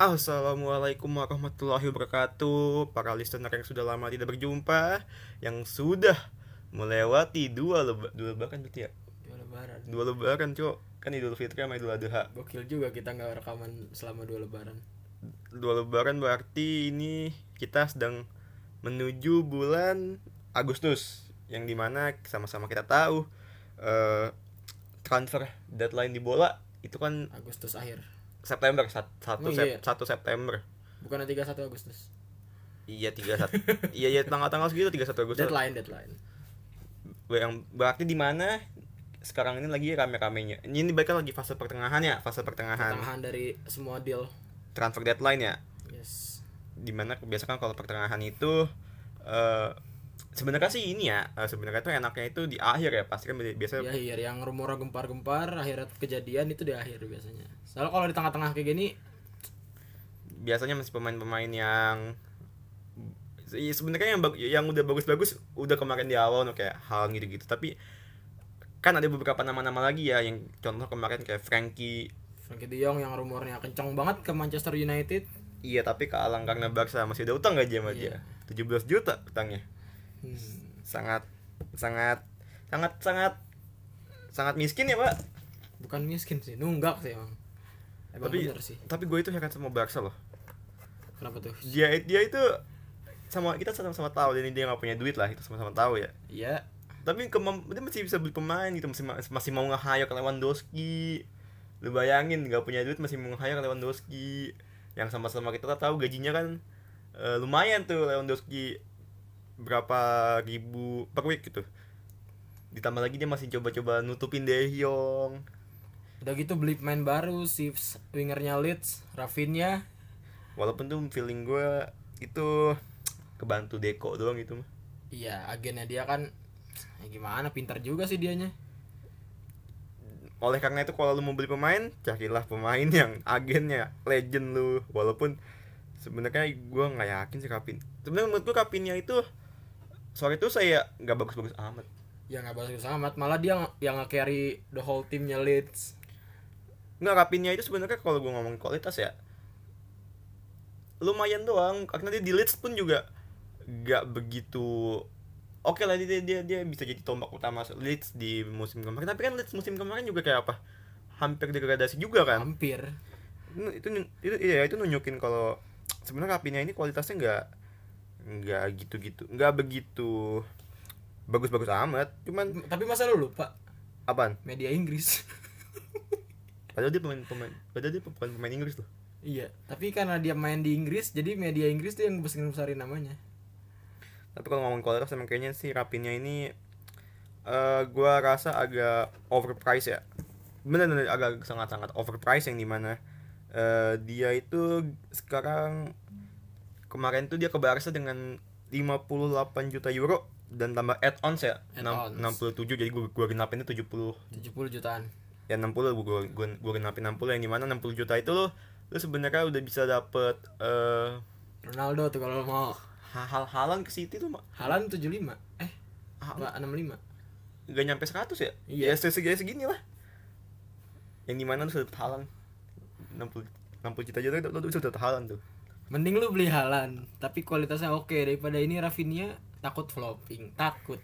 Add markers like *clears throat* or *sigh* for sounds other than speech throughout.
Assalamualaikum warahmatullahi wabarakatuh Para listener yang sudah lama tidak berjumpa Yang sudah melewati dua, leba, dua lebaran berarti ya Dua lebaran. Dua lebaran cok Kan Idul Fitri sama Idul Adha Gokil juga kita nggak rekaman selama dua lebaran. Dua lebaran berarti ini kita sedang menuju bulan Agustus Yang di mana sama-sama kita tahu eh, Transfer deadline di bola Itu kan Agustus akhir. September sat- satu Oh, iya. satu September Bukan 31 Agustus. Iya tiga satu iya iya tanggal-tanggal segitu tiga satu Agustus. Deadline, deadline. Yang berarti di mana sekarang ini lagi rame-ramenya. Ini baiknya lagi fase pertengahan ya, fase pertengahan. Pertengahan dari semua deal. Transfer deadline ya. Yes. Di mana biasa kan kalau pertengahan itu eh sebenarnya sih ini ya, eh, sebenarnya tuh enaknya itu di akhir ya, pasti kan biasa Di akhir yang rumornya gempar-gempar, akhirnya kejadian itu di akhir biasanya. Soalnya kalau di tengah-tengah kayak gini, biasanya masih pemain-pemain yang Iya, sebenarnya yang yang udah bagus-bagus udah kemarin di awal no, kayak hal gitu-gitu. Tapi kan ada beberapa nama-nama lagi ya yang contoh kemarin kayak Frankie. Frankie De Jong yang rumornya kencang banget ke Manchester United. Iya tapi kalang karena Barca masih ada utang gaji sama dia. 17 juta utangnya Hmm. sangat sangat sangat sangat sangat miskin ya pak Bukan miskin sih, nunggak sih emang. Emang tapi sih. tapi gue itu heran sama Barca loh Kenapa tuh? dia dia itu sama kita sama-sama tahu dan dia nggak punya duit lah itu sama-sama tahu ya Iya, tapi kemam dia masih bisa beli pemain gitu masih masih mau nge-hire ke Lewandowski lu bayangin nggak punya duit masih mau nge-hire ke Lewandowski yang sama-sama kita tahu gajinya kan eh, lumayan tuh Lewandowski berapa ribu per week gitu. Ditambah lagi dia masih coba-coba nutupin De Jong. Udah gitu beli pemain baru si wingernya Leeds, Rafinha. walaupun tuh feeling gue itu kebantu Deko doang gitu mah. Iya, agennya dia kan ya gimana pintar juga sih dianya. oleh karena itu kalau lu mau beli pemain carilah pemain *laughs* yang agennya legend lu. Walaupun sebenarnya gue nggak yakin sih Kapin. Sebenarnya menurut gue Kapinnya itu sore itu saya nggak bagus-bagus amat. Ya nggak bagus amat, malah dia ng- yang nge-carry the whole timnya Leeds. nggak Kapinnya itu sebenarnya kalau gue ngomong kualitas ya lumayan doang. Karena dia di Leeds pun juga nggak begitu oke lah dia, dia dia bisa jadi tombak utama Leeds di musim kemarin. Tapi kan Leeds musim kemarin juga kayak apa hampir degradasi juga kan? Hampir. Itu- itu itu iya itu nunjukin kalau sebenarnya Rapinya ini kualitasnya nggak nggak gitu-gitu nggak begitu bagus-bagus amat cuman Tapi masa lu lupa apaan media Inggris? *laughs* padahal dia pemain pemain padahal dia bukan pemain Inggris loh iya, tapi karena dia main di Inggris, jadi media Inggris tuh yang besar-besarin namanya. tapi kalau ngomongin kualitas emang kayaknya sih Rapinya ini eh gua rasa agak overpriced ya bener-bener agak sangat-sangat overpriced yang di mana eh dia itu sekarang kemarin tuh dia ke Barca dengan 58 juta euro dan tambah add-ons ya Add-ons. enam- 67 jadi gua gua genapinnya 70 70 jutaan. ya 60 gua gua gua genapin 60 yang di mana 60 juta itu lo lo sebenarnya udah bisa dapet eh Ronaldo tuh kalau mau. hal halan ke City tuh. Halan 75. Eh, enggak 65. gak nyampe 100 ya? Iya. Ya segini segini lah. Yang di mana lu sudah halan 60 60 juta aja tuh lu sudah halan tuh. Mending lu beli Halan, tapi kualitasnya oke daripada ini Rafinha takut flopping, takut.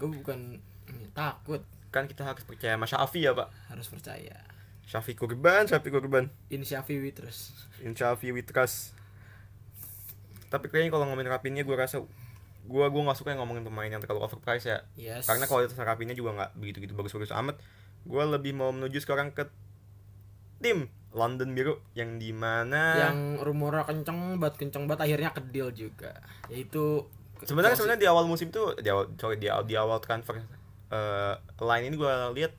Gue bukan takut, Kan kita harus percaya sama Syafi ya, Pak. harus percaya. Syafi kurban, Syafi kurban. In Shafi we trust. In Syafi we trust. Tapi kayaknya kalau ngomongin Rapinnya gue rasa gua gua nggak suka yang ngomongin pemain yang terlalu overpriced ya. Yes. Karena kualitas Rapinnya juga nggak begitu-gitu bagus-bagus amat. Gua lebih mau menuju sekarang ke tim London Biru yang di mana yang rumornya kenceng banget kenceng banget akhirnya ke deal juga. Yaitu sebenarnya sebenarnya di awal musim tuh di awal sorry di awal, di awal transfer eh, line ini gua lihat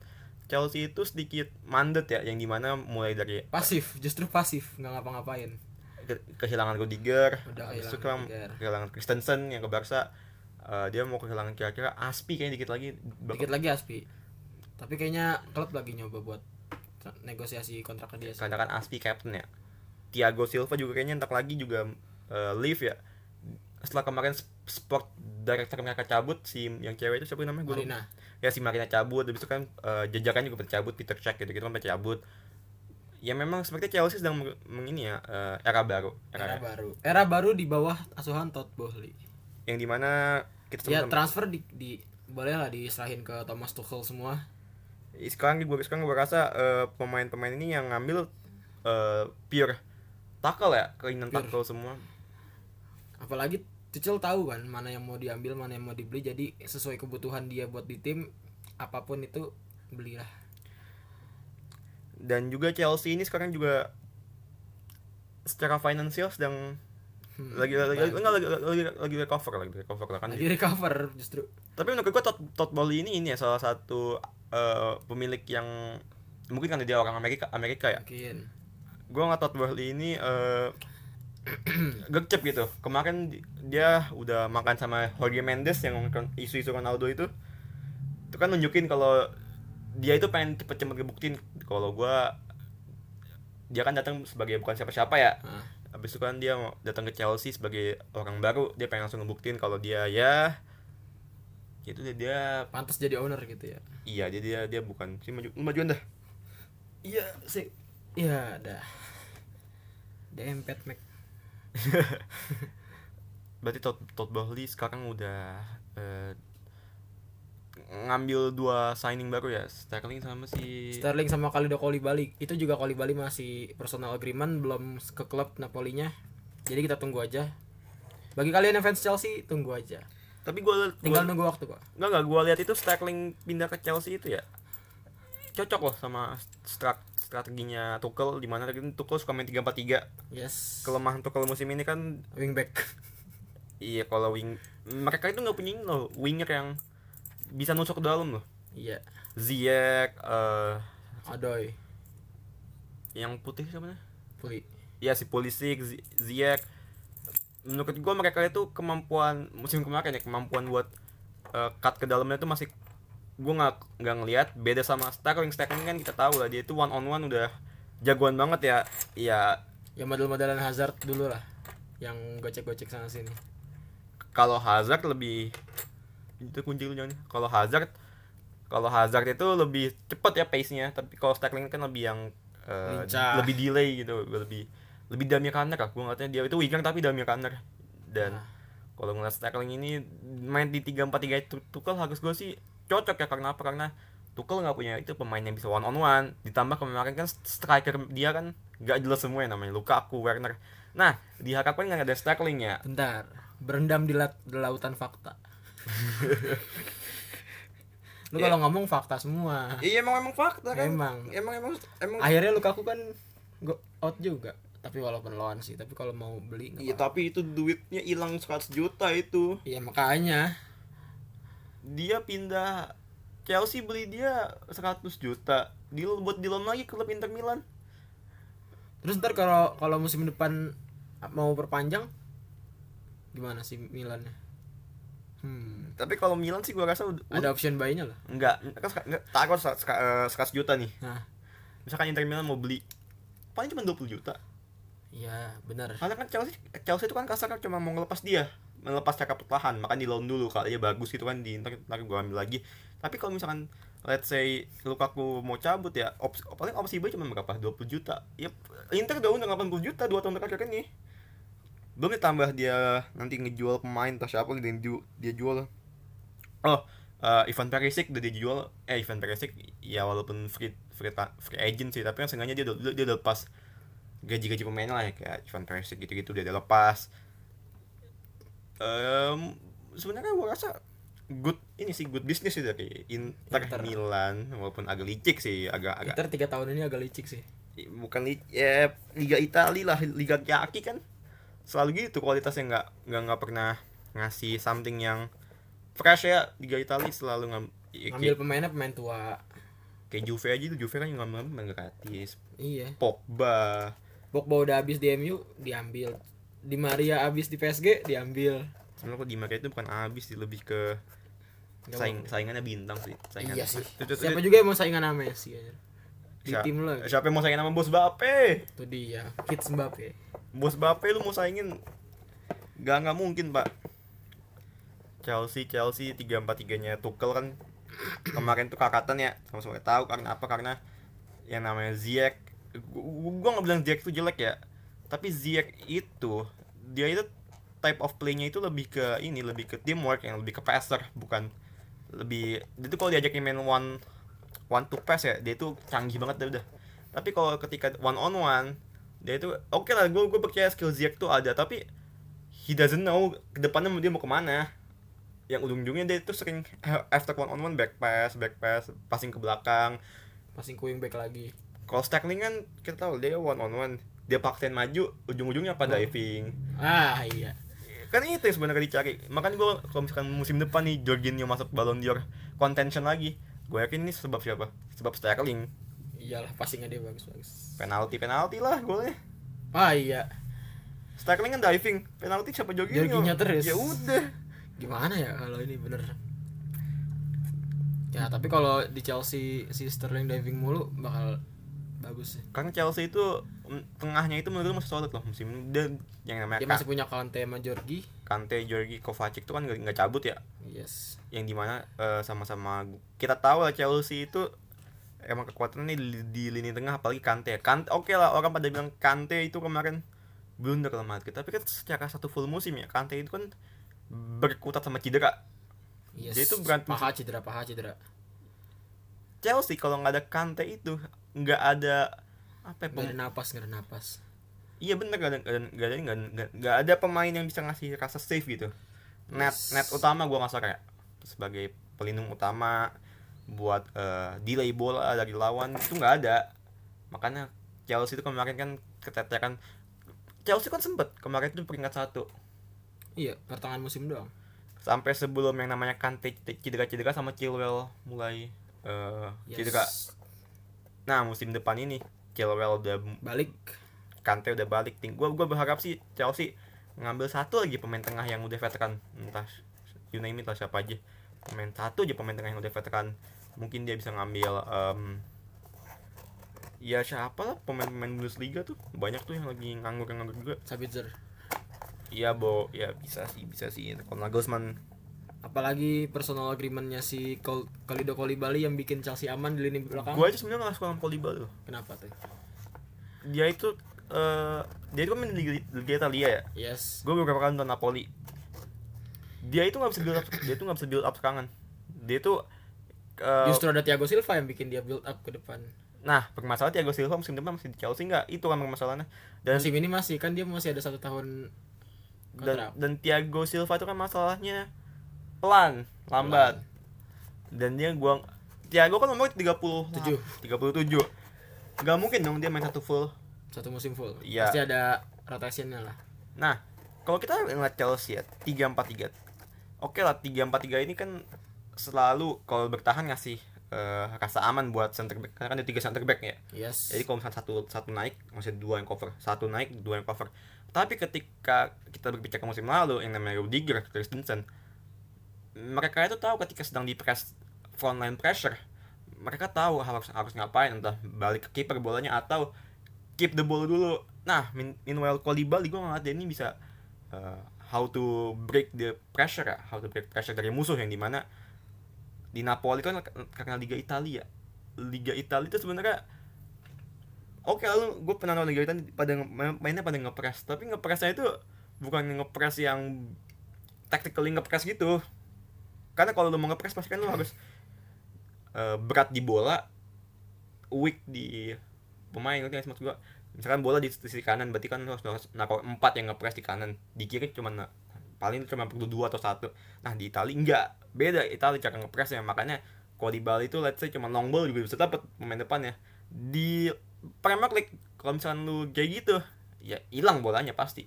Chelsea itu sedikit mandet ya yang di mana mulai dari pasif justru pasif nggak ngapa-ngapain. Ke- kehilangan Rudiger Udah itu kehilangan kan Rudiger. kehilangan Christensen yang ke Barca. Eh, dia mau kehilangan kira-kira Aspi kayaknya dikit lagi. Dikit lagi Aspi. Tapi kayaknya klub lagi nyoba buat negosiasi kontraknya dia sih. karena kan Aspi captain ya Thiago Silva juga kayaknya entar lagi juga eh, leave ya setelah kemarin sp- sport director mereka cabut si yang cewek itu siapa namanya lupa. Marina ya si Marina cabut habis itu kan eh, jajakan juga pada cabut Peter Cech gitu gitu kan cabut ya memang seperti Chelsea sedang meng, meng- ini ya eh, era baru Era era, baru. Era baru di bawah asuhan Todd Boehly. yang di mana kita Ya transfer di, di boleh lah diserahin ke Thomas Tuchel semua. Sekarang gue sekarang gue rasa eh, pemain-pemain ini yang ngambil eh, pure tackle ya keinginan Pure. tackle semua Apalagi Tuchel tahu kan mana yang mau diambil, mana yang mau dibeli. Jadi sesuai kebutuhan dia buat di tim apa pun itu belilah. dan juga Chelsea ini sekarang juga secara finansial sedang Hmm, lagi lagi lagi, enggak, lagi, lagi, lagi recover lagi recover lah kan lagi recover justru. tapi menurut gue Todd, Todd Bowley ini ini ya salah satu eh, pemilik yang mungkin karena dia orang Amerika Amerika ya. Mungkin. gue nggak Todd Bowley ini eh *clears throat* gercep gitu. Kemarin di- dia udah makan sama Jorge Mendes yang isu-isu Ronaldo itu. Itu kan nunjukin kalau dia itu pengen cepet-cepet ngebuktiin kalau gue dia kan datang sebagai bukan siapa-siapa ya. Habis itu kan dia mau datang ke Chelsea sebagai orang baru dia pengen langsung ngebuktiin kalau dia ya itu dia, dia pantas jadi owner gitu ya. iya dia dia dia bukan sih maju majuan dah Iya sih. Iya dah. Dempet Mac. *laughs* berarti Todd, Todd Bowley sekarang udah eh, ngambil dua signing baru ya Sterling sama si Sterling sama Kalido Koulibaly itu juga Koulibaly masih personal agreement belum ke klub Napolinya jadi kita tunggu aja bagi kalian yang fans Chelsea tunggu aja tapi gue tinggal nunggu waktu kok nggak nggak gue lihat itu Sterling pindah ke Chelsea itu ya. Cocok loh sama strat strateginya Tuchel di mana tadi Tuchel suka main 3-4-3 yes. Kelemahan Tuchel musim ini kan wingback. *laughs* Iya kalau wing mereka itu nggak punya ini loh winger yang bisa nusuk ke dalam loh. Iya. Ziyech eh Adoy. Yang putih siapa namanya? Puli. Ya si Pulisic Zi- Ziyech menurut gua mereka itu kemampuan musim kemarin ya kemampuan buat eh, cut ke dalamnya itu masih gua nggak nggak ngelihat beda sama Sterling Sterling kan kita tahu lah dia itu one on one udah jagoan banget ya. Ya ya model-modelan Hazard dulu lah yang gocek-gocek sana sini. kalau Hazard lebih itu kunci lu jangan kalau Hazard kalau Hazard itu lebih cepet ya pace-nya. Tapi kalau Sterling kan lebih yang Lincah. lebih delay gitu lebih lebih dummy runner lah gue ngatanya dia. Itu winger tapi dummy runner dan Ah. kalau ngeliat Sterling ini main di 3-4-3 itu Tuchel harus gue sih cocok ya karena apa? Karena Tuchel nggak punya itu pemain yang bisa one on one ditambah kemarin kan striker dia kan nggak jelas semua yang namanya Lukaku Werner. Nah diharapkan nggak ada Sterling ya? Bentar berendam di, lat- di lautan fakta. *laughs* Lu Ya. kalau ngomong fakta semua. Iya emang emang fakta kan. Emang. emang emang emang akhirnya Lukaku kan go out juga tapi walaupun lawan sih tapi kalau mau beli Iya tapi itu duitnya hilang 100 juta itu. iya makanya Dia pindah Chelsea beli dia 100 juta. Deal buat di loan lagi ke klub Inter Milan. terus ntar kalau kalau musim depan mau perpanjang gimana sih Milannya hmm Tapi kalau Milan sih gua rasa udah ada option buy-nya lah enggak kan enggak taruh 100 100 juta nih. nah Misalkan Inter Milan mau beli paling cuma 20 juta. Iya benar Karena kan Chelsea Chelsea itu kan kasarnya cuma mau ngelepas dia, melepas cakap pertahan, makan di loan dulu kalau dia bagus gitu kan di Inter ntar gua ambil lagi. Tapi kalau misalkan let's say Lukaku mau cabut ya, opsi, paling opsi buy cuma berapa? 20 juta. Ya Inter udah undang 80 juta dua tahun terakhir ini. Belum ditambah dia nanti ngejual pemain atau siapa dia, ju- dia jual. Oh, eh, Ivan Perisic udah dijual. Eh Ivan Perisic ya walaupun free free, free agent sih, tapi kan sengaja dia udah, dia udah lepas gaji-gaji pemain lah ya kayak Ivan Perisic gitu-gitu udah, udah lepas. Em sebenarnya gua rasa good ini sih good business sih dari Inter, Inter. Milan walaupun agak licik sih agak agak Inter tiga tahun ini agak licik sih. Bukan li ya Liga Italia lah Liga kaki kan. Selalu gitu kualitasnya nggak nggak nggak pernah ngasih something yang fresh ya. Liga Italia selalu ngam ya, ngambil kayak, pemainnya pemain tua. kayak Juve aja tuh Juve kan yang ngambil pemain gratis. Iya. Pogba Pogba udah habis di MU diambil. Di Maria habis di PSG diambil. Sebenarnya kok di Maria itu bukan abis sih lebih ke saing saingannya bintang sih saingan iya sih. Tuh, tuh, tuh, siapa juga yang mau saingan sama Messi aja di Siapa- tim lo siapa yang mau saingin sama Bos Bape itu dia Kids Mbappe. Bos Bape lu mau saingin? Gak nggak mungkin pak. Chelsea Chelsea tiga empat tiganya Tuchel kan. Kemarin tuh kakatan ya sama-sama tahu karena apa karena yang namanya Ziyech gua nggak bilang Ziyech itu jelek ya. Tapi Ziyech itu dia itu type of play-nya itu lebih ke ini lebih ke teamwork yang lebih ke passer bukan lebih dia tuh kalau diajakin main one one to pass ya dia itu canggih banget dah udah. Tapi kalau ketika one on one dia itu oke lah gue gue percaya skill Ziyech tuh ada tapi he doesn't know ke depannya dia mau ke mana. Yang ujung-ujungnya dia itu sering after one on one back pass back pass passing ke belakang. Passing ke wingback lagi. Kalau Sterling kan kita tahu dia one on one dia paksain maju ujung-ujungnya apa Oh. diving Ah iya. kan itu yang sebenarnya dicari makanya gue kalau misalkan musim depan nih Jorginho masuk Ballon d'Or contention lagi gue yakin ini sebab siapa sebab Sterling Iyalah passingnya dia bagus bagus. penalti penalti lah golnya Ah iya. Sterling kan diving penalti siapa Jorginho Jorginho terus. ya udah Gimana ya kalau ini bener. Ya tapi kalau di Chelsea si Sterling diving mulu bakal bagus sih. karena Chelsea itu mm, tengahnya itu menurut masih solid loh musim ini dan yang namanya Dia masih punya Kante sama Jorgi. Kante, Georgi, Kovacic itu kan nggak cabut ya Yes. yang di mana eh, sama-sama kita tahu lah Chelsea itu emang kekuatannya di, di lini tengah apalagi Kante Kante oke lah orang pada bilang Kante itu kemarin blunder lah Madrid tapi kan secara satu full musim ya Kante itu kan berkutat sama cedera Yes. Dia itu berantem- paha cedera, paha cedera. Chelsea kalau nggak ada Kante itu nggak ada apa ya, Gak ada napas, gak ada napas. iya bener nggak ada nggak ada nggak ada, nggak ada- nggak ada pemain yang bisa ngasih rasa safe gitu net Yes. net utama gua nggak suka ya sebagai pelindung utama buat eh, delay bola dari lawan itu nggak ada makanya Chelsea itu kemarin kan keteteran Chelsea kan sempet kemarin itu peringkat satu Iya, pertengahan musim doang. sampai sebelum yang namanya Kante cedera-cedera sama Chilwell mulai eh, Yes. cedera nah musim depan ini Chilwell udah Balik. Kante udah balik. Ting gua gua berharap sih Chelsea ngambil satu lagi pemain tengah yang udah veteran. Entah you name it lah siapa aja. Pemain satu aja pemain tengah yang udah veteran. Mungkin dia bisa ngambil em, ya siapa lah pemain-pemain Bundesliga tuh. Banyak tuh yang lagi nganggur-nganggur juga. Sabitzer. iya bo. Ya bisa sih bisa sih. Kalau Nagelsmann Apalagi personal agreementnya si Kol Kalido Kolibali yang bikin Chelsea aman di lini belakang. gua aja sebenarnya nggak suka sama Koliba loh Kenapa tuh? dia itu eh dia itu kan main di Liga, Italia ya Yes. gue beberapa kali nonton Napoli dia itu nggak bisa build up dia itu nggak bisa build up serangan dia itu eh, Justru ada Thiago Silva yang bikin dia build up ke depan. nah permasalahan Thiago Silva musim depan masih di Chelsea nggak itu kan permasalahannya dan musim ini masih kan dia masih ada satu tahun dan kontrak. dan Thiago Silva itu kan masalahnya pelan lambat dan dia gua Thiago kan umur 30 Tujuh. 37 nggak mungkin dong dia main satu full Satu musim full. Iya. Pasti ada rotationnya lah. Nah, kalau kita ngeliat Chelsea ya, 3-4-3. Oke lah, 3-4-3 ini kan selalu kalau bertahan ngasih eh, rasa aman buat center back. Karena kan ada tiga center back ya. Yes. Jadi kalau misalnya satu satu naik, masih dua yang cover. Satu naik, dua yang cover. Tapi ketika kita berbicara musim lalu yang namanya Rudiger, Christensen, mereka itu tahu ketika sedang di press frontline pressure, mereka tahu harus harus ngapain entah balik ke kiper bolanya atau keep the ball dulu. Nah, meanwhile Koulibaly gue ngeliat ini bisa uh, how to break the pressure ya, how to break pressure dari musuh yang di mana di Napoli kan karena Liga Italia. Liga Italia itu sebenarnya Oke lalu gue pernah nonton Liga Italia pada mainnya pada ngepres tapi ngepresnya itu bukan ngepres yang tactically ngepres gitu karena kalau lu mau ngepres pasti kan lu harus eh, berat di bola weak di pemain sih maksud gua? Misalkan bola di sisi kanan berarti kan lu harus naruh empat yang ngepres di kanan. Di kiri cuma paling cuma perlu dua atau satu. Nah di Itali enggak beda Itali cara ngepresnya makanya kalau di Bali itu let's say cuma long ball juga bisa dapat pemain depannya di Premier League kalau misalkan lu kayak gitu ya hilang bolanya pasti.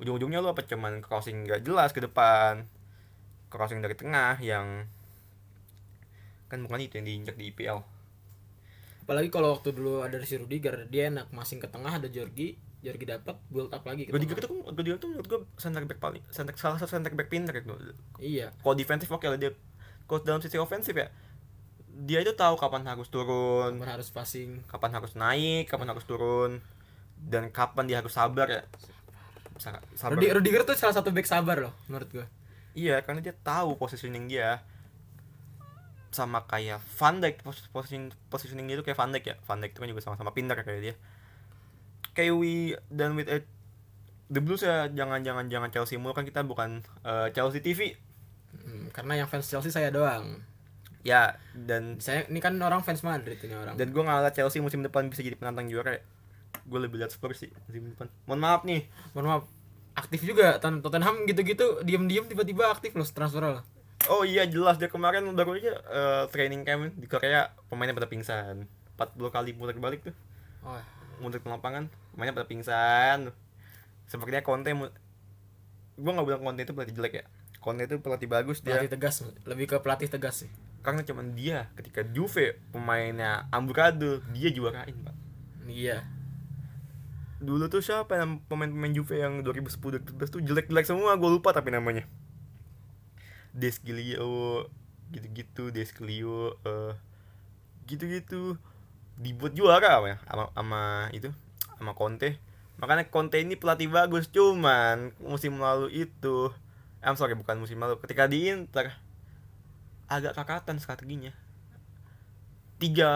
Ujung-ujungnya lu apa? Cuman crossing nggak jelas ke depan crossing dari tengah yang kan bukan itu yang diinjak di IPL Apalagi kalau waktu dulu ada si Rudiger, dia enak masing ke tengah ada Jorgi, Jorgi dapat build up lagi Rudiger kan Rudiger itu menurut gue center back paling center salah satu center back pinter itu. Iya. kalau defensif oke lah dia kalau dalam sisi ofensif ya dia itu tahu kapan harus turun. Kapan harus passing. kapan harus naik kapan harus turun. Dan kapan dia harus sabar ya. Sa- sabar. Rudi- Rudiger tuh salah satu back sabar loh menurut gua. Iya karena dia tahu positioning dia. Sama kayak Van Dijk pos- positioning positioning dia tuh kayak Van Dijk ya. Van Dijk itu kan juga sama-sama pintar kayak dia. Kayak we dan with it, the Blues ya jangan jangan jangan Chelsea mulu kan kita bukan eh, Chelsea TV Hmm, karena yang fans Chelsea saya doang. ya dan Saya ini kan orang fans Madrid ini orang. dan gue ngeliat Chelsea musim depan bisa jadi penantang juara. Gue lebih lihat Spurs sih musim depan. Mohon maaf nih. Mohon maaf. Aktif juga. Tot- Tottenham gitu-gitu diam-diam tiba-tiba aktif loh transfer loh. oh iya jelas. Dia kemarin baru aja eh, training camp di Korea pemainnya pada pingsan. 40 kali putar balik tuh. Oh, mundur ke lapangan pemainnya pada pingsan. Sepertinya Conte mu- gue nggak bilang Conte itu pelatih jelek ya. Conte itu pelatih bagus dia pelatih tegas, lebih ke pelatih tegas sih. karena cuman dia ketika Juve pemainnya amburadul dia juarain pak. Iya. Dulu tuh siapa yang pemain-pemain Juve yang 2010 2011 tuh jelek-jelek semua gue lupa tapi namanya. Descilio gitu-gitu Descilio eh gitu-gitu. Dibuat juara apa ya sama, sama itu sama Conte. Makanya Conte ini pelatih bagus cuman musim lalu itu I'm sorry bukan musim lalu ketika di Inter agak kakatan strateginya tiga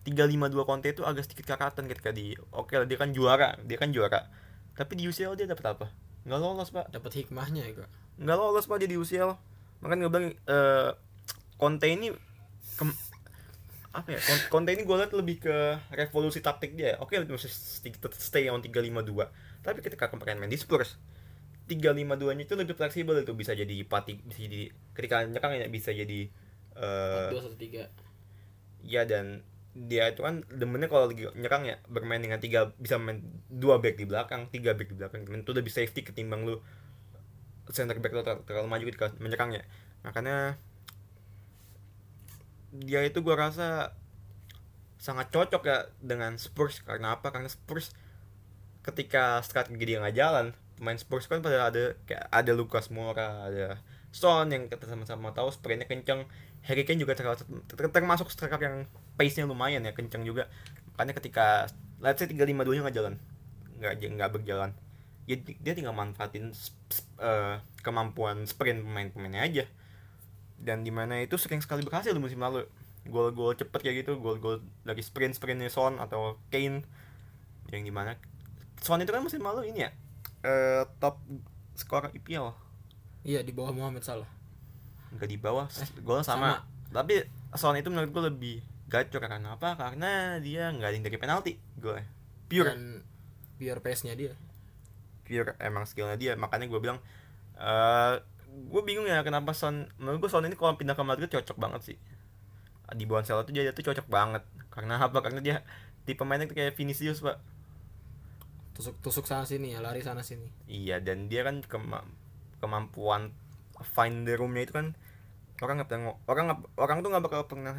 tiga lima dua Conte itu agak sedikit kakatan ketika di oke lah, dia kan juara dia kan juara. Tapi di UCL dia dapat apa? Nggak lolos pak. Dapat hikmahnya ya, Kak. nggak lolos pak dia di UCL makanya gue bilang eh Conte ini apa ya Conte ini gue liat lebih ke revolusi taktik dia oke dia masih stay on 352 tapi ketika kemarin main di Spurs 352 nya itu lebih fleksibel itu. Bisa jadi pati bisa jadi ketika nyekang ya bisa jadi eh tiga. Ya dan dia itu kan demennya kalau lagi nyerang ya bermain dengan tiga bisa main dua back di belakang tiga back di belakang itu lebih safety ketimbang lu center back lo ter- terlalu maju ketika menyerang ya. Makanya dia itu gua rasa sangat cocok ya dengan Spurs. Karena apa? Karena Spurs ketika strategi dia nggak jalan pemain Spurs kan pada ada kayak ada Lucas Moura ada Son yang kita sama-sama tahu sprintnya kenceng Harry Kane juga ter- ter- termasuk striker yang pace-nya lumayan ya kenceng juga. Makanya ketika let's say 352 nya nggak jalan nggak nggak berjalan ya di- dia tinggal manfaatin eh, kemampuan sprint pemain-pemainnya aja. Dan di mana itu sering sekali berhasil di musim lalu. Gol-gol cepet kayak gitu gol-gol dari sprint sprintnya Son atau Kane. Yang di mana Son itu kan musim lalu ini ya eh, top skor IPL Iya, di bawah Muhammad Salah. Nggak di bawah. Golnya sama. sama. tapi Son itu menurut gue lebih gacor karena apa? Karena dia nggak ada yang dari penalti gue pure. Dan pure pace-nya dia. pure emang skillnya dia. Makanya gue bilang eh gue bingung ya kenapa Son menurut gue Son ini kalau pindah ke Madrid cocok banget sih. Di bawah Ansel itu dia tuh cocok banget. Karena apa? Karena dia tipe mainnya tuh kayak Vinicius pak. Tusuk tusuk sana sini ya, lari sana sini. iya dan dia kan kema- kemampuan find the roomnya itu kan orang nggak pernah orang nggak orang tuh nggak bakal pernah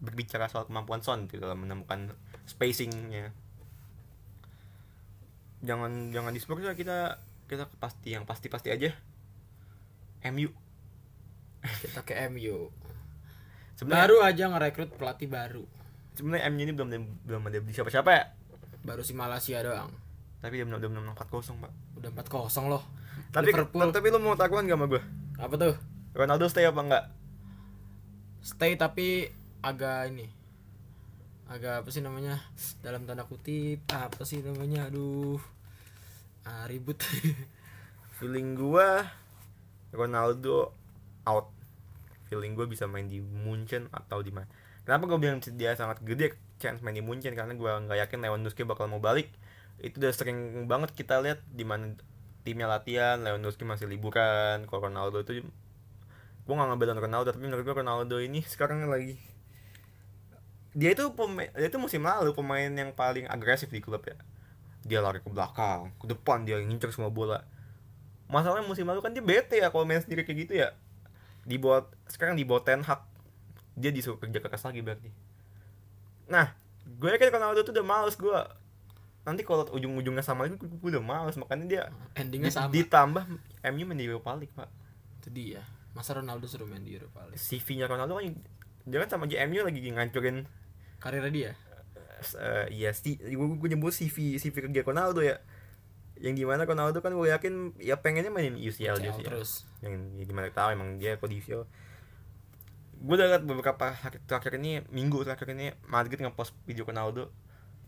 berbicara soal kemampuan Son gitu dalam menemukan spacingnya jangan jangan di ya kita kita pasti yang pasti pasti aja MU Kita ke MU. sebenarnya Baru aja ngerekrut pelatih baru. sebenarnya MU ini belum belum ada siapa siapa ya Baru si Malaysia doang. Tapi dia belum menang 4-0 pak Udah 4-0 loh. tapi Liverpool. tapi lu mau takuan gak sama gue Apa tuh? Ronaldo stay apa enggak Stay tapi agak ini. Agak apa sih namanya? Dalam tanda kutip apa sih namanya? Aduh. Ah, ribut. *laughs* feeling gua Ronaldo out feeling gua bisa main di Munchen atau di mana kenapa gua bilang dia sangat gede chance main di Munchen karena gua nggak yakin Lewandowski bakal mau balik itu udah sering banget kita lihat di mana timnya latihan Lewandowski masih liburan kalau Ronaldo itu gua nggak ngebelain Ronaldo tapi menurut gua Ronaldo ini sekarang lagi dia itu pemain dia itu musim lalu pemain yang paling agresif di klub ya. Dia lari ke belakang ke depan dia ngincer semua bola. Masalahnya musim lalu kan dia bete ya kalau main sendiri kayak gitu ya. Dibuat sekarang dibuat Ten Hag dia disuruh kerja keras lagi berarti. Nah gue yakin Ronaldo tuh udah males gue nanti kalau ujung-ujungnya sama lagi gue, udah males makanya dia Endingnya di- sama. ditambah MU main di Europa League pak Itu dia. Masa Ronaldo suruh main di Europa League? CV-nya Ronaldo kan dia kan sama JMU lagi ngancurin Karirnya dia. eh iya si gue, gue nyebut CV CV kerja Ronaldo ya yang di mana Ronaldo kan gue yakin ya pengennya main UCL, CL UCL. terus. yang ya gimana tahu emang dia kok di UCL gue udah liat beberapa hari terakhir ini minggu terakhir ini Madrid ngepost video Ronaldo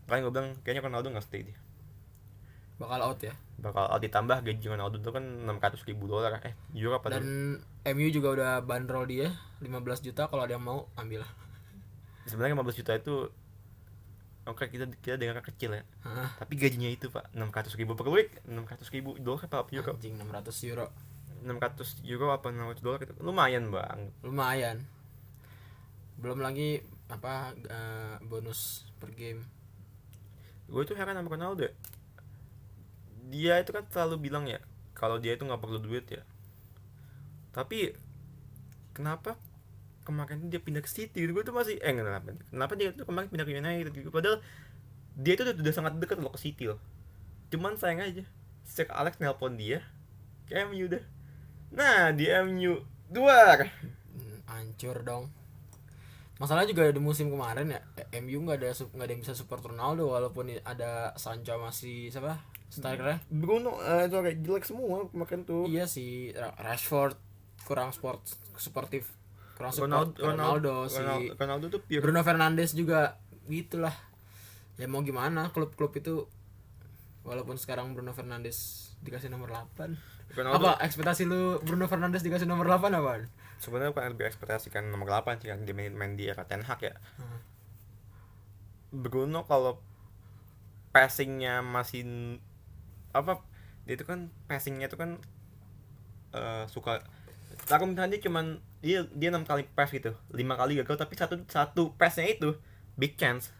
kan gue bilang kayaknya Ronaldo nggak stay dia bakal out ya? Bakal ditambah gaji Ronaldo itu kan 600 ribu dolar. Eh euro apa dan tuh? MU juga udah bandrol dia 15 juta kalau ada yang mau ambil sebenarnya 15 juta itu oke kita kita dengar kecil ya. Hah, tapi gajinya itu pak 600 ribu. Per week 600 ribu dolar apa euro? Anjing 600 euro. 600 euro apa 600 dolar itu lumayan bang lumayan. Belum lagi apa eh, bonus per game gue tuh heran sama Ronaldo ya. dia itu kan selalu bilang ya kalau dia itu nggak perlu duit ya. Tapi kenapa kemarin dia pindah ke City gue tuh masih eh kenapa kenapa dia tuh kemarin pindah ke United gitu? Padahal dia itu udah, sangat dekat loh ke City loh. Cuman sayang aja Sir Alex nelpon dia ke MU dah. Nah di MU dua. Hmm, hancur dong masalah juga di musim kemarin ya eh, MU nggak ada nggak ada yang bisa support Ronaldo walaupun ada Sancho masih siapa? Strikernya Bruno eh, itu kayak jelek semua kemarin tuh. Iya si Ra- Rashford kurang sport sportif kurang Ronaldo support Ronaldo, si Ronaldo, Ronaldo tuh pure Bruno Fernandes juga gitulah. Ya mau gimana klub-klub itu walaupun sekarang Bruno Fernandes dikasih nomor 8 Ronaldo apa ekspektasi lu Bruno Fernandes dikasih nomor 8 apa sebenarnya bukan lebih ekspektasi kan nomor 8 sih kan dia main, main di era Ten Hag ya. Hmm. Bruno kalau passingnya masih apa dia itu kan passingnya itu kan eh, suka Taruh misalnya dia cuman dia dia enam kali pass gitu lima kali gagal tapi satu satu passnya itu big chance.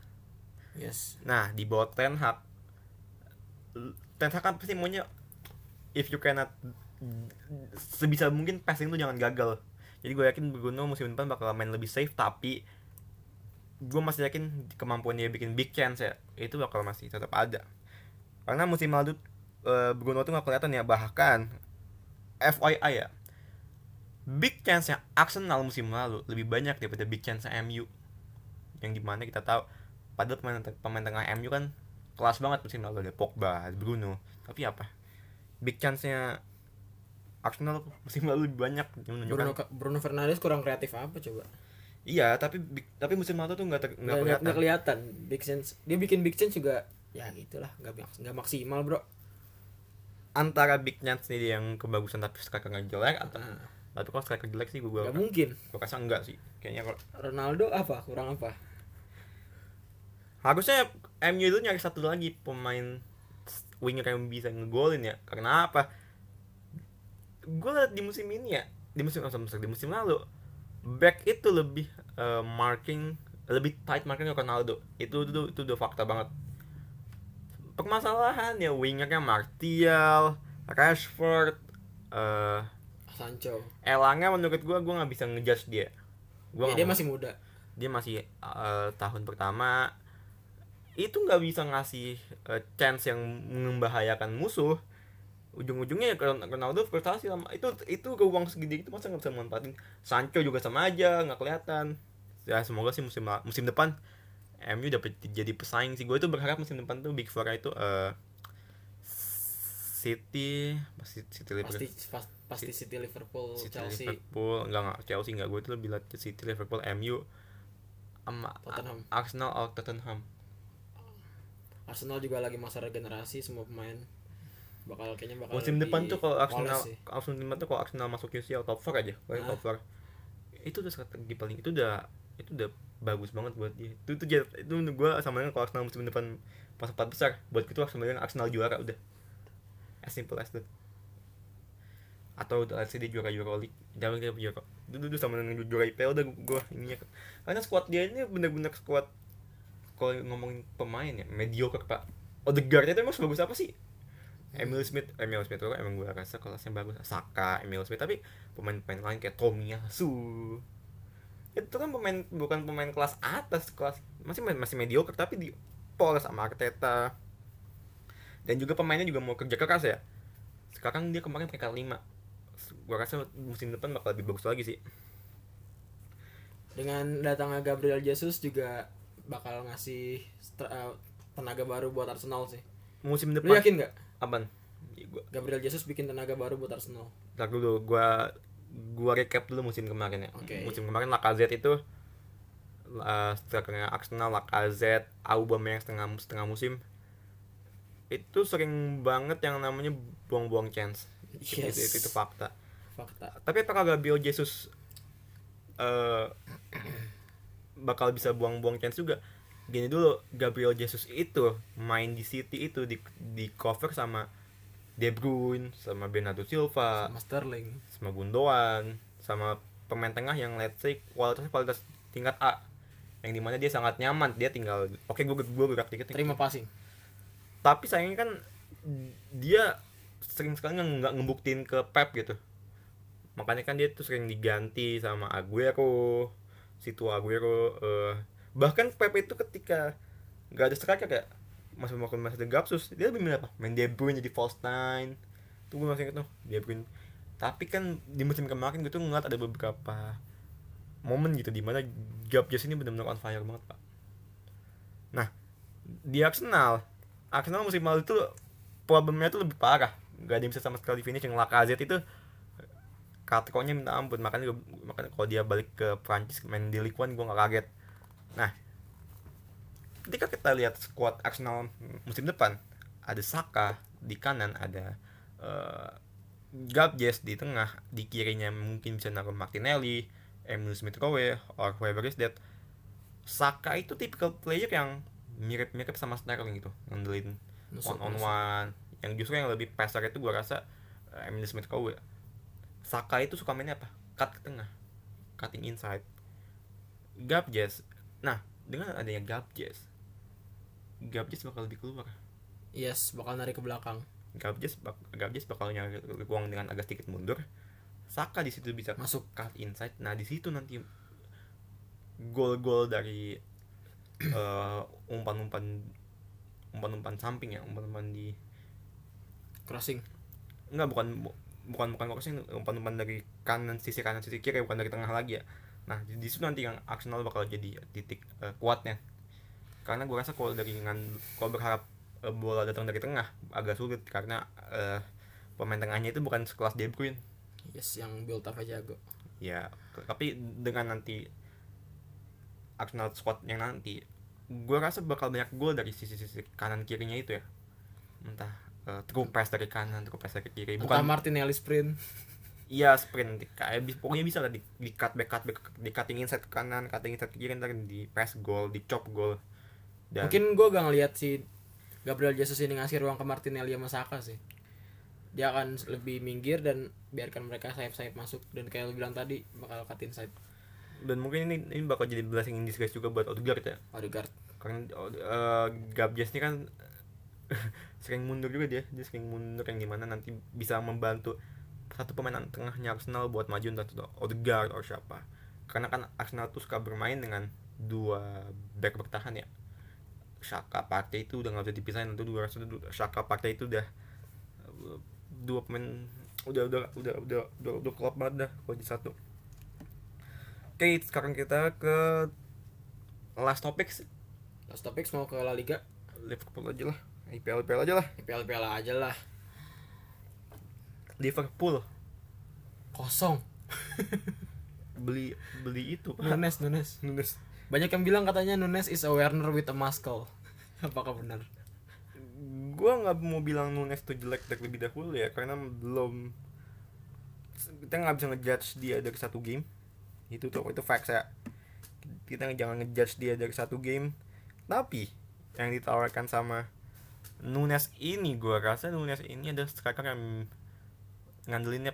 Yes. Nah di bawah Ten Hag Ten Hag kan pasti maunya if you cannot sebisa mungkin passing itu jangan gagal jadi gue yakin Bruno musim depan bakal main lebih safe tapi gue masih yakin kemampuan dia bikin big chance ya itu bakal masih tetap ada karena musim lalu eh, Bruno tuh nggak kelihatan ya bahkan FYI ya big chance nya Arsenal musim lalu lebih banyak daripada big chance MU yang di mana kita tahu padahal pemain pemain tengah MU kan kelas banget musim lalu ada Pogba, Bruno. Tapi apa? Big chance-nya Arsenal musim lalu lebih banyak. Bruno Bruno Fernandes kurang kreatif apa coba? Iya, tapi tapi musim lalu tuh nggak ter- nggak kelihatan. nggak kelihatan. Big chance dia bikin big chance juga ya gitulah nggak nggak maksimal bro. Antara big chance nih yang kebagusan tapi striker nggak jelek atau Nah, tapi kalau striker jelek sih gue gue nggak mungkin. rasa enggak sih. Kayaknya kalau Ronaldo apa? Kurang apa? Harusnya MU itu nyari satu lagi pemain winger yang bisa ngegolin ya. Karena apa gue liat di musim ini ya di musim oh, sorry, di musim lalu back itu lebih eh, marking lebih tight marking Ronaldo. Itu itu itu udah fakta banget. Permasalahan ya wingernya Martial Rashford eh Sancho. Elanga menurut gue gue nggak bisa ngejudge dia. Gua ya, dia masih muda. Dia masih eh, tahun pertama. Itu nggak bisa ngasih eh, chance yang membahayakan musuh ujung-ujungnya ya Ron- Ronaldo prestasi lama itu itu ke uang segede itu masa nggak bisa manfaatin? Sancho juga sama aja nggak kelihatan. Ya semoga sih musim musim depan MU dapat jadi pesaing sih. Gue itu berharap musim depan tuh Big Four itu eh, City pasti City Liverpool. Pasti pas- pasti City Liverpool City Chelsea. Liverpool. Enggak enggak Chelsea enggak gue itu lebih lihat City Liverpool MU sama Tottenham. Arsenal atau Tottenham. Arsenal juga lagi masa regenerasi semua pemain bakal kayaknya bakal musim depan tuh kalau Arsenal musim depan tuh kalau Arsenal masuk UCL top 4 aja. Hah? top 4 itu udah strategi paling itu udah itu udah bagus banget buat dia. Itu tuh jadi- itu menurut gue sama dengan kalau Arsenal musim depan pas empat besar buat gitu sama dengan Arsenal juara udah. As simple as that. Atau say dia juara Euroleague jangan dia juara itu tuh sama dengan juara IPL udah gue ininya. Karena squad dia ini bener-bener squad kalau ngomongin pemain ya mediocre pak. Odegaard itu emang sebagus apa sih Emil Smith, Emil Smith itu emang gue rasa kelasnya bagus. Saka, Emil Smith tapi pemain-pemain lain kayak Tomiyasu itu kan pemain bukan pemain kelas atas kelas masih masih mediocre tapi di pol sama Arteta. Dan juga pemainnya juga mau kerja keras ya. Sekarang dia kemarin peringkat 5 gue rasa musim depan bakal lebih bagus lagi sih. Dengan datangnya Gabriel Jesus juga bakal ngasih eh, tenaga baru buat Arsenal sih. Musim lu depan yakin nggak apaan? Ya, gua Gabriel Jesus bikin tenaga baru buat Arsenal. Ntar dulu gua gua recap dulu musim kemarin ya. Oke. musim kemarin Lacazette itu uh, strikernya Arsenal Lacazette Aubameyang setengah setengah musim. Itu sering banget yang namanya buang-buang chance. Itu- Yes. itu, itu, itu fakta. Fakta. Tapi apakah Gabriel Jesus eh bakal bisa buang-buang chance juga gini dulu Gabriel Jesus itu main di City itu di di cover sama De Bruyne sama Bernardo Silva sama Sterling. sama Gundogan sama pemain tengah yang let's say kualitas kualitas tingkat A. Yang di mana dia sangat nyaman dia tinggal oke gue gue gerak dikit. Terima passing. Tapi sayangnya kan dia sering sekali nggak ngebuktiin ke Pep gitu. Makanya kan dia tuh sering diganti sama Aguero situ Aguero eh, bahkan Pep itu ketika nggak ada striker kayak masih mau masih ada Gapsus. Dia lebih milih apa? Main De Bruyne jadi false nine. Tuh gue masih inget tuh De Bruyne. Tapi kan di musim kemarin gue tuh ngeliat ada beberapa momen gitu di mana Gapjes ini benar-benar on fire banget pak. Nah di Arsenal Arsenal musim lalu itu problemnya tuh lebih parah. Gak ada yang bisa sama sekali finish. Yang Lacazette itu kartunya minta ampun. Makanya gua- makanya kalau dia balik ke Prancis main di Ligue 1 gue gak kaget nah ketika kita lihat squad Arsenal musim depan ada Saka di kanan ada uh, Gabjes di tengah di kirinya mungkin bisa naruh Martinelli Emil Smith Rowe or whoever is that. Saka itu tipikal player yang mirip-mirip sama Sterling gitu ngandelin one on one. Yang justru yang lebih passer itu gua rasa uh, Emil Smith Rowe Saka itu suka mainnya apa? Cut ke tengah. Cutting inside. Gabjes nah dengan adanya Gabjes Gabjes bakal lebih keluar. Yes bakal narik ke belakang. Gabjes bak Gabjes bakal nyari ruang dengan agak sedikit mundur. Saka di situ bisa masuk. cut inside. Nah di situ nanti gol-gol dari *clears throat* eh, umpan-umpan umpan-umpan samping ya umpan-umpan di crossing. Enggak bukan bu- bukan bukan crossing umpan-umpan dari kanan sisi kanan sisi kiri bukan dari tengah lagi ya nah di, situ nanti yang Arsenal bakal jadi titik eh, kuatnya. Karena gue rasa kalau dari ngan kalau berharap eh, bola datang dari tengah agak sulit. Karena eh, pemain tengahnya itu bukan sekelas De Bruyne. Yes yang build up aja jago ya tapi dengan nanti Arsenal squad yang nanti gue rasa bakal banyak gol dari sisi-sisi kanan kirinya itu ya. Entah eh, true pass dari kanan true pass dari kiri. Bukan bukan Martinelli sprint iya sprint. Kayak bis- pokoknya bisa lah di, di cut back cut back di cutting inside ke kanan cutting inside ke kiri ntar di press goal di chop goal. Dan mungkin gue gak ngeliat si Gabriel Jesus ini ngasih ruang ke Martinelli sama Saka sih. Dia akan lebih minggir dan biarkan mereka sayap-sayap masuk. Dan kayak lu bilang tadi bakal cut inside. Dan mungkin ini ini bakal jadi blessing in disguise juga buat Odegaard ya. Odegaard. Karena uh, Gabjes ini kan *laughs* sering mundur juga dia. Dia sering mundur yang di mana nanti bisa membantu satu pemain tengahnya Arsenal buat maju entah itu Odegaard atau siapa. Karena kan Arsenal tuh suka bermain dengan dua back bertahan ya. Shaka Partey itu udah nggak bisa dipisahin itu dua rasa Shaka Partey itu udah uh, dua pemain udah udah udah udah udah, udah klop banget dah kalau di satu. Oke sekarang kita ke last topics last topics mau ke La Liga? Liverpool aja lah. IPL IPL aja lah. IPL IPL aja lah Liverpool. Kosong. *laughs* Beli beli itu Pak. Nunes Nunes. Nunes. Banyak yang bilang katanya Nunes is a Werner with a muscle. *laughs* Apakah benar? Gua nggak mau bilang Nunes tuh jelek dari lebih dahulu ya karena belum kita nggak bisa ngejudge dia dari satu game. Itu tuh itu facts ya. Kita jangan ngejudge dia dari satu game. Tapi yang ditawarkan sama Nunes ini gua rasa Nunes ini ada striker yang ngandelinnya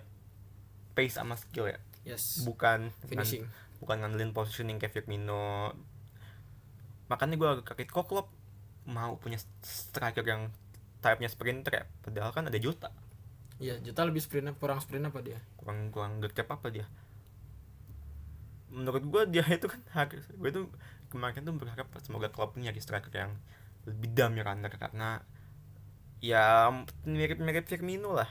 pace sama skill ya? Yes. Bukan finishing. bukan ngandelin positioning kayak Firmino makanya gue agak kaget kok Klopp mau punya striker yang type-nya sprinter ya? Padahal kan ada Jota. Iya Jota lebih sprint kurang sprint apa dia? Kurang kurang gercep apa dia? Menurut gue dia *laughs* itu kan harus gue tuh kemarin tuh berharap semoga Klopp nyari striker yang lebih dam ya karena ya mirip-mirip Firmino lah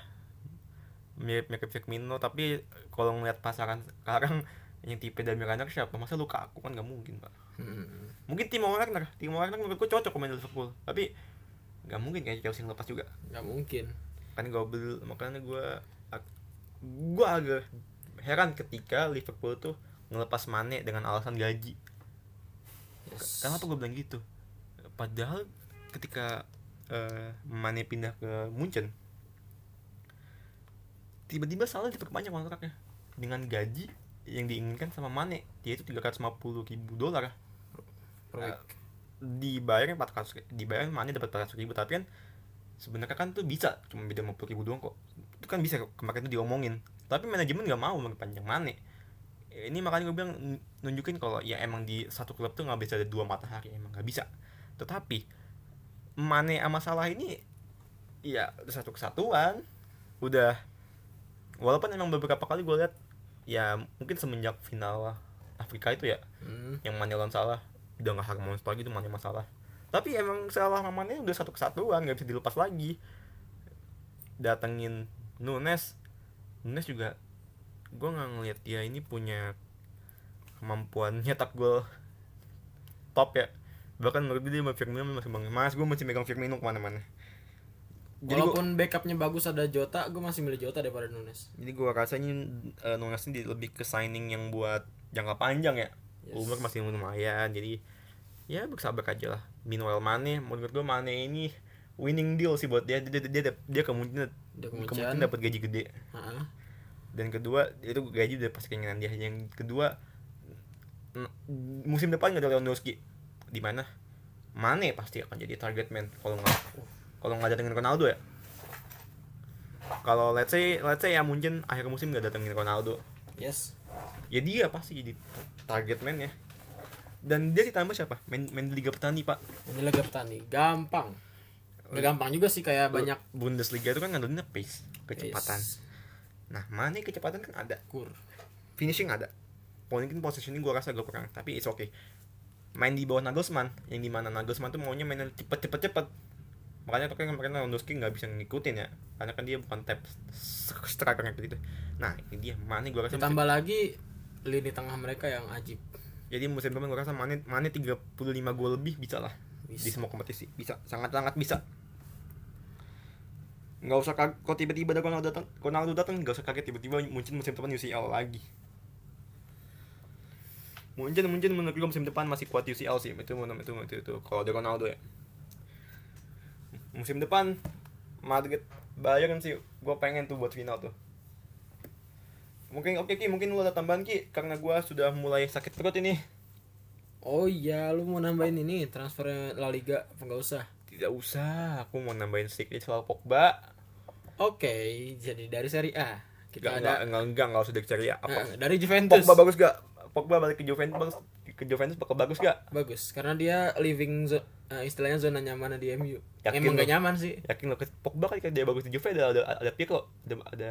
mirip-mirip Firmino tapi kalau ngeliat pasaran sekarang *laughs* yang tipe Damir siapa? Masa luka aku kan gak mungkin pak. Hmm. mungkin Timo Werner. Timo Werner menurut gue cocok pemain Liverpool tapi nggak mungkin kayak Chelsea lepas juga. Nggak mungkin. Kan gue beli makanya gue gue agak heran ketika Liverpool tuh ngelepas Mane dengan alasan gaji. Yes. kenapa gue bilang gitu? Padahal ketika eh, Mane pindah ke Munchen tiba-tiba salah diperpanjang kontraknya. Dengan gaji yang diinginkan sama Mane yaitu 350 ribu dolar. Per week. dibayarnya 400 dibayar Mane dapat 400 ribu tapi kan sebenarnya kan tuh bisa cuma beda 50 ribu doang kok. Itu kan bisa kemarin tuh diomongin. Tapi manajemen nggak mau memperpanjang Mane. Ini makanya gue bilang nunjukin kalau ya emang di satu klub tuh nggak bisa ada dua matahari emang nggak bisa. Tetapi Mane sama Salah ini ya satu kesatuan. Udah walaupun emang beberapa kali gue lihat ya mungkin semenjak final Afrika itu ya Hmm. yang Mane lawan Salah. Udah nggak harmonis lagi tuh Mane masalah tapi emang Salah sama Mane udah satu kesatuan nggak bisa dilepas lagi. Datengin Nunes Nunes juga gue nggak ngeliat dia ini punya kemampuan *laughs* nyetak gol top ya. Bahkan menurut dia sama Firmino masih bang mas gue masih megang Firmino ke mana-mana jadi Walaupun backupnya bagus ada Jota, gue masih milih Jota daripada Nunes. jadi gue rasanya uh, Nunes ini lebih ke signing yang buat jangka panjang ya Yes. umur masih lumayan jadi ya bersabar aja lah Meanwhile Mane menurut gue Mane ini winning deal sih buat dia dia dia, dia, dia kemungkinan Dia kemungkinan kemungkinan. dapat gaji gede Heeh. dan kedua itu gaji udah pasti keinginan dia yang kedua musim depan nggak ada Lewandowski di mana Mane pasti akan jadi target man kalau nggak kalau nggak datengin Ronaldo ya? Kalau let's say let's say ya mungkin akhir musim nggak datengin Ronaldo. Yes. ya dia pasti jadi target man ya dan dia ditambah siapa? Main main di Liga Petani pak. Ini Liga Petani, gampang. Gak gampang juga sih kayak banyak Bundesliga itu kan ngandelin pace kecepatan. Yes. nah Mane kecepatan kan ada. Kur. finishing ada. Mungkin positioning gue rasa agak kurang tapi it's okay. Main di bawah Nagelsmann yang di mana Nagelsmann tuh maunya mainan cepet cepet cepet makanya tuh kan kemarin Lewandowski nggak bisa ngikutin ya karena kan dia bukan tap striker kayak gitu nah ini dia Mane gue rasa Ditambah lagi lini tengah mereka yang ajib. jadi musim depan gue rasa Mane Mane 35 gol lebih bisa lah di Bisa. semua kompetisi bisa sangat sangat bisa nggak usah kaget kalau tiba-tiba ada Ronaldo datang Ronaldo datang nggak usah kaget tiba-tiba muncul musim depan UCL lagi mungkin mungkin menurut gue musim depan masih kuat UCL sih itu itu itu itu, itu. kalau ada Ronaldo ya musim depan Madrid Bayern sih gue pengen tuh buat final tuh mungkin oke Ki mungkin lu ada tambahan Ki karena gue sudah mulai sakit perut ini Oh iya, lu mau nambahin ini transfernya La Liga apa nggak usah? tidak usah aku mau nambahin sedikit soal Pogba Oke, jadi dari Serie A kita Enggak, ada enggak, enggak, enggak, enggak usah dicari ya. Apa? Nah, dari Juventus. Pogba bagus gak? Pogba balik ke Juventus. Ke Juventus bakal bagus gak? Bagus, karena dia living zo- eh, istilahnya zona nyaman di MU. Yakin Emang lu? gak nyaman sih. Yakin lo ke Pogba kan dia bagus di Juve ada ada, ada Pirlo, ada ada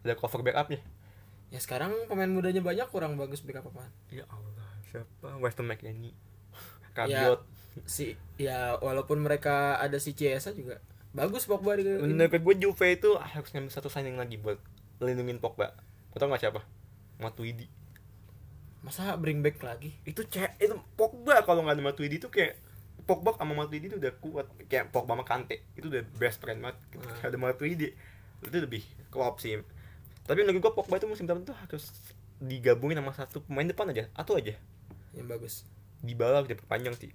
ada cover backupnya. Ya sekarang pemain mudanya banyak kurang bagus backup apaan. Ya Allah, siapa? Weston McKennie. Ya, Rabiot. si ya walaupun mereka ada si Chiesa juga bagus Pogba di Menurut gue Juve itu harus ngambil satu signing lagi buat melindungin Pogba. Kau tau gak siapa? Matuidi. Masa bring back lagi? Itu cek itu Pogba kalau nggak ada Matuidi itu kayak Pogba sama Matuidi itu udah kuat. Kayak Pogba sama Kante itu udah best friend banget. Ketika ada Matuidi itu lebih klop sih. Tapi menurut gua Pogba itu musim depan tuh harus digabungin sama satu pemain depan aja atau aja. Yang bagus. di bala udah perpanjang sih.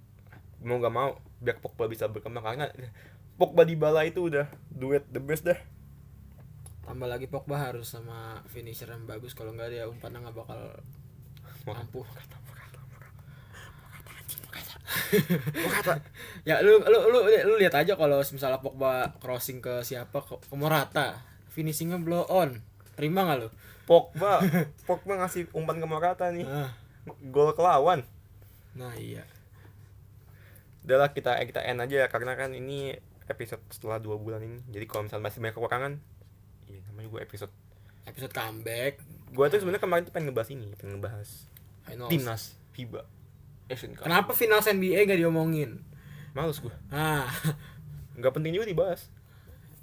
Mau nggak mau biar Pogba bisa berkembang. Karena Pogba di bala itu udah duet the best dah. Tambah lagi Pogba harus sama finisher yang bagus. Kalau nggak dia umpannya nggak bakal mampu. Gua kata Ya lu lu lu lu lihat aja kalau misalnya Pogba crossing ke siapa ke, ke Morata, finishingnya blow on. Terima nggak lu? Pogba *laughs* Pogba ngasih umpan ke Morata nih Nah, gol ke lawan nah iya. udah lah kita kita end aja ya karena kan ini episode setelah dua bulan ini jadi kalau misalnya masih banyak kekurangan iya namanya gue episode Episode comeback gue tuh sebenarnya kemarin tuh pengen ngebahas ini pengen ngebahas finals. timnas. FIBA Asian Cup. Kenapa finals NBA gak diomongin? males gue Ah, nggak penting juga dibahas.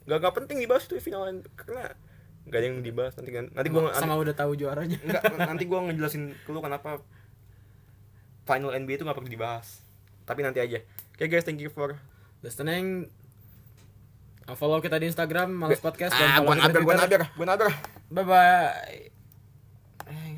Nggak nggak penting dibahas tuh final karena nggak ada yang dibahas. Nanti kan nanti gue sama udah tahu juaranya. nggak *laughs* nanti gue ngejelasin ke lu kenapa final NBA itu nggak perlu dibahas. Tapi nanti aja. Oke guys thank you for Listening follow kita di Instagram Males Podcast ah follow gue kita di naber gue Twitter. Bye bye.